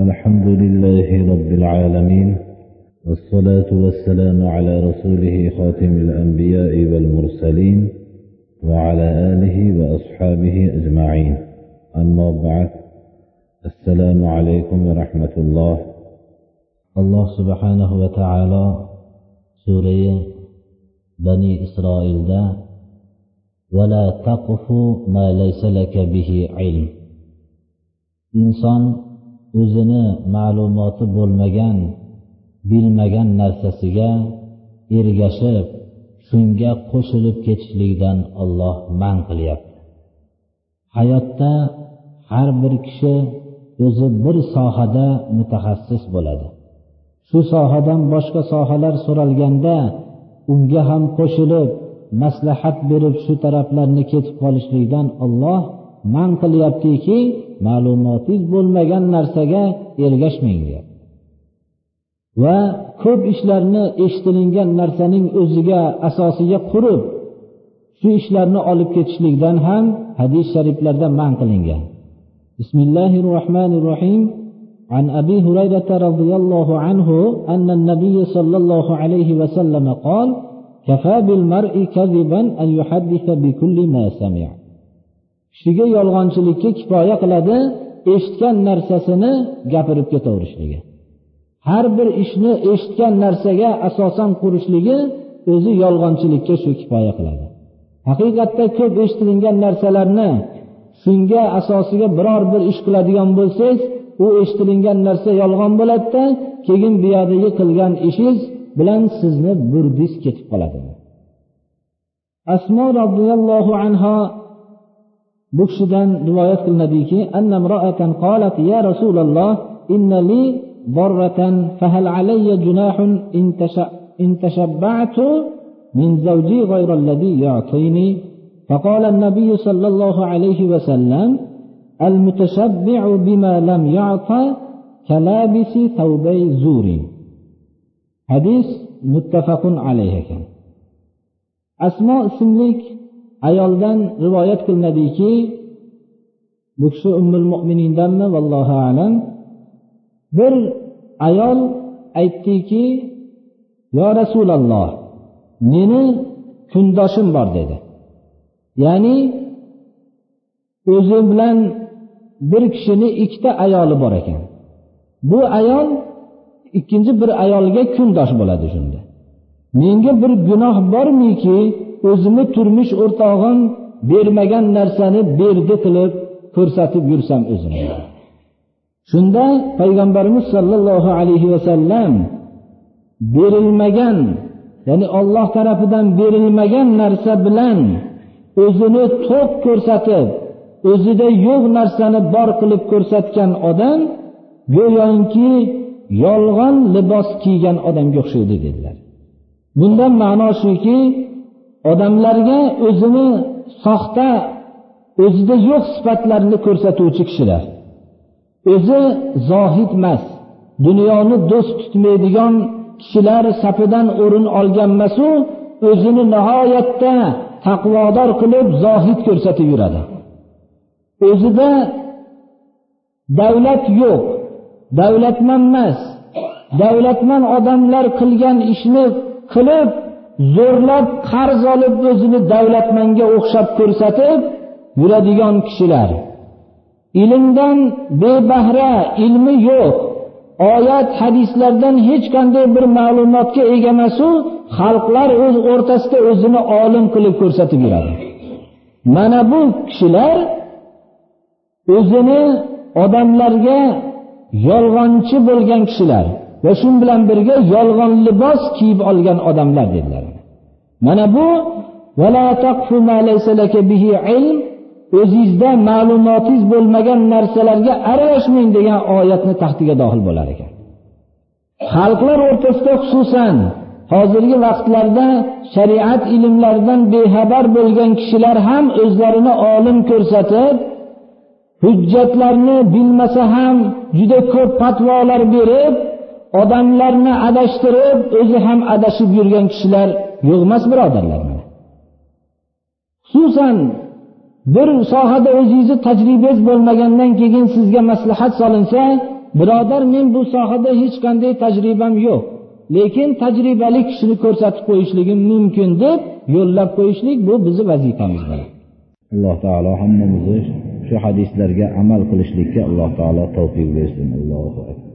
الحمد لله رب العالمين والصلاة والسلام على رسوله خاتم الأنبياء والمرسلين وعلى آله وأصحابه أجمعين. أما بعد السلام عليكم ورحمة الله. الله سبحانه وتعالى سورة بني إسرائيل دا ولا تقف ما ليس لك به علم. إنسان o'zini ma'lumoti bo'lmagan bilmagan narsasiga ergashib shunga qo'shilib ketishlikdan olloh man qilyapti. Hayotda har bir kishi o'zi bir sohada mutaxassis bo'ladi. Shu sohadan boshqa sohalar so'ralganda unga ham qo'shilib maslahat berib shu taraflarni ketib qolishlikdan olloh man qilyaptiki ma'lumotingiz bo'lmagan narsaga ergashmang deyapti va ko'p ishlarni eshitilingan narsaning o'ziga asosiga qurib shu ishlarni olib ketishlikdan ham hadis shariflarda man qilingan bismillahi rohmanir rohim عن أبي هريرة رضي الله عنه أن النبي صلى الله عليه وسلم قال كفى بالمرء كذبا أن يحدث بكل ما سمع kishiga yolg'onchilikka kifoya qiladi eshitgan narsasini gapirib ketaverishligi. Har bir ishni eshitgan narsaga asosan qurishligi o'zi yolg'onchilikka shu kifoya qiladi. Haqiqatda ko'p eshitilingan narsalarni shunga asosiga biror bir ish qiladigan bo'lsangiz u eshitilingan narsa yolg'on bo'ladida keyin bu yoqdagi qilgan ishingiz bilan sizni burdiz ketib qoladi asmo roziyallohu anho bu kishidan rivoyat qilinadiki anna ya rasululloh innali barratan fahal alayya junahun in tashabba'tu min zawji ghayra alladhi yu'tini فقال النبي صلى الله عليه وسلم المتشبع بما لم يعط كلابس ثوبي زور حديث متفق عليه ekan asmo ismlik ayoldan rivoyat qilinadiki bu kishi ummul mo'minindanmi vallohu alam. Bir ayol aytdiki yo rasululloh meni kundoshim bor dedi. Ya'ni o'zi bilan bir kishini ikkita ayoli bor ekan. Bu ayol ikkinchi bir ayolga kundosh bo'ladi shunda. Menga bir gunoh bormiki o'zimni turmush o'rtog'im bermagan narsani berdi qilib ko'rsatib yursam o'zimni. Shunda payg'ambarimiz sollallohu alayhi vasallam berilmagan ya'ni olloh tarafidan berilmagan narsa bilan o'zini to'q ko'rsatib o'zida yo'q narsani bor qilib ko'rsatgan odam go'yoki yolg'on libos kiygan odamga o'xshaydi dedilar. Bundan ma'no shuki odamlarga o'zini soxta o'zida yo'q sifatlarni ko'rsatuvchi kishilar. O'zi zohid emas dunyoni do'st tutmaydigan kishilar safidan o'rin olganmasu o'zini nihoyatda taqvodor qilib zohid ko'rsatib yuradi. O'zida davlat yo'q davlatman emas davlatman odamlar qilgan ishni qilib zo'rlab qarz olib o'zini davlatmanga o'xshab ko'rsatib yuradigan kishilar. Ilmdan bebahra ilmi yo'q. Oyat hadislardan hech qanday bir ma'lumotga ega emasu xalqlar o'z o'rtasida o'zini olim qilib ko'rsatib yuradi. Mana bu kishilar o'zini odamlarga yolg'onchi bo'lgan kishilar. Va shu bilan birga yolg'on libos kiyib olgan odamlar dedilar. Mana bu o'zingizda ma'lumotingiz bo'lmagan narsalarga aralashmang degan oyatni taxtiga dohil bo'lar ekan. Xalqlar o'rtasida xususan hozirgi vaqtlarda shariat ilmlaridan bexabar bo'lgan kishilar ham o'zlarini olim ko'rsatib hujjatlarni bilmasa ham juda ko'p fatvolar berib odamlarni adashtirib o'zi ham adashib yurgan kishilar yo'q emas birodarlar xususan bir sohada o'zingizni tajribangiz bo'lmagandan keyin sizga maslahat solinsa birodar men bu sohada hech qanday tajribam yo'q. Lekin tajribali kishini ko'rsatib qo'yishligim mumkin deb yo'llab qo'yishlik bu bizni vazifamiz alloh taolo hammamizni shu hadislarga amal qilishlikka alloh taolo tavfiq bersin. Allohu akbar.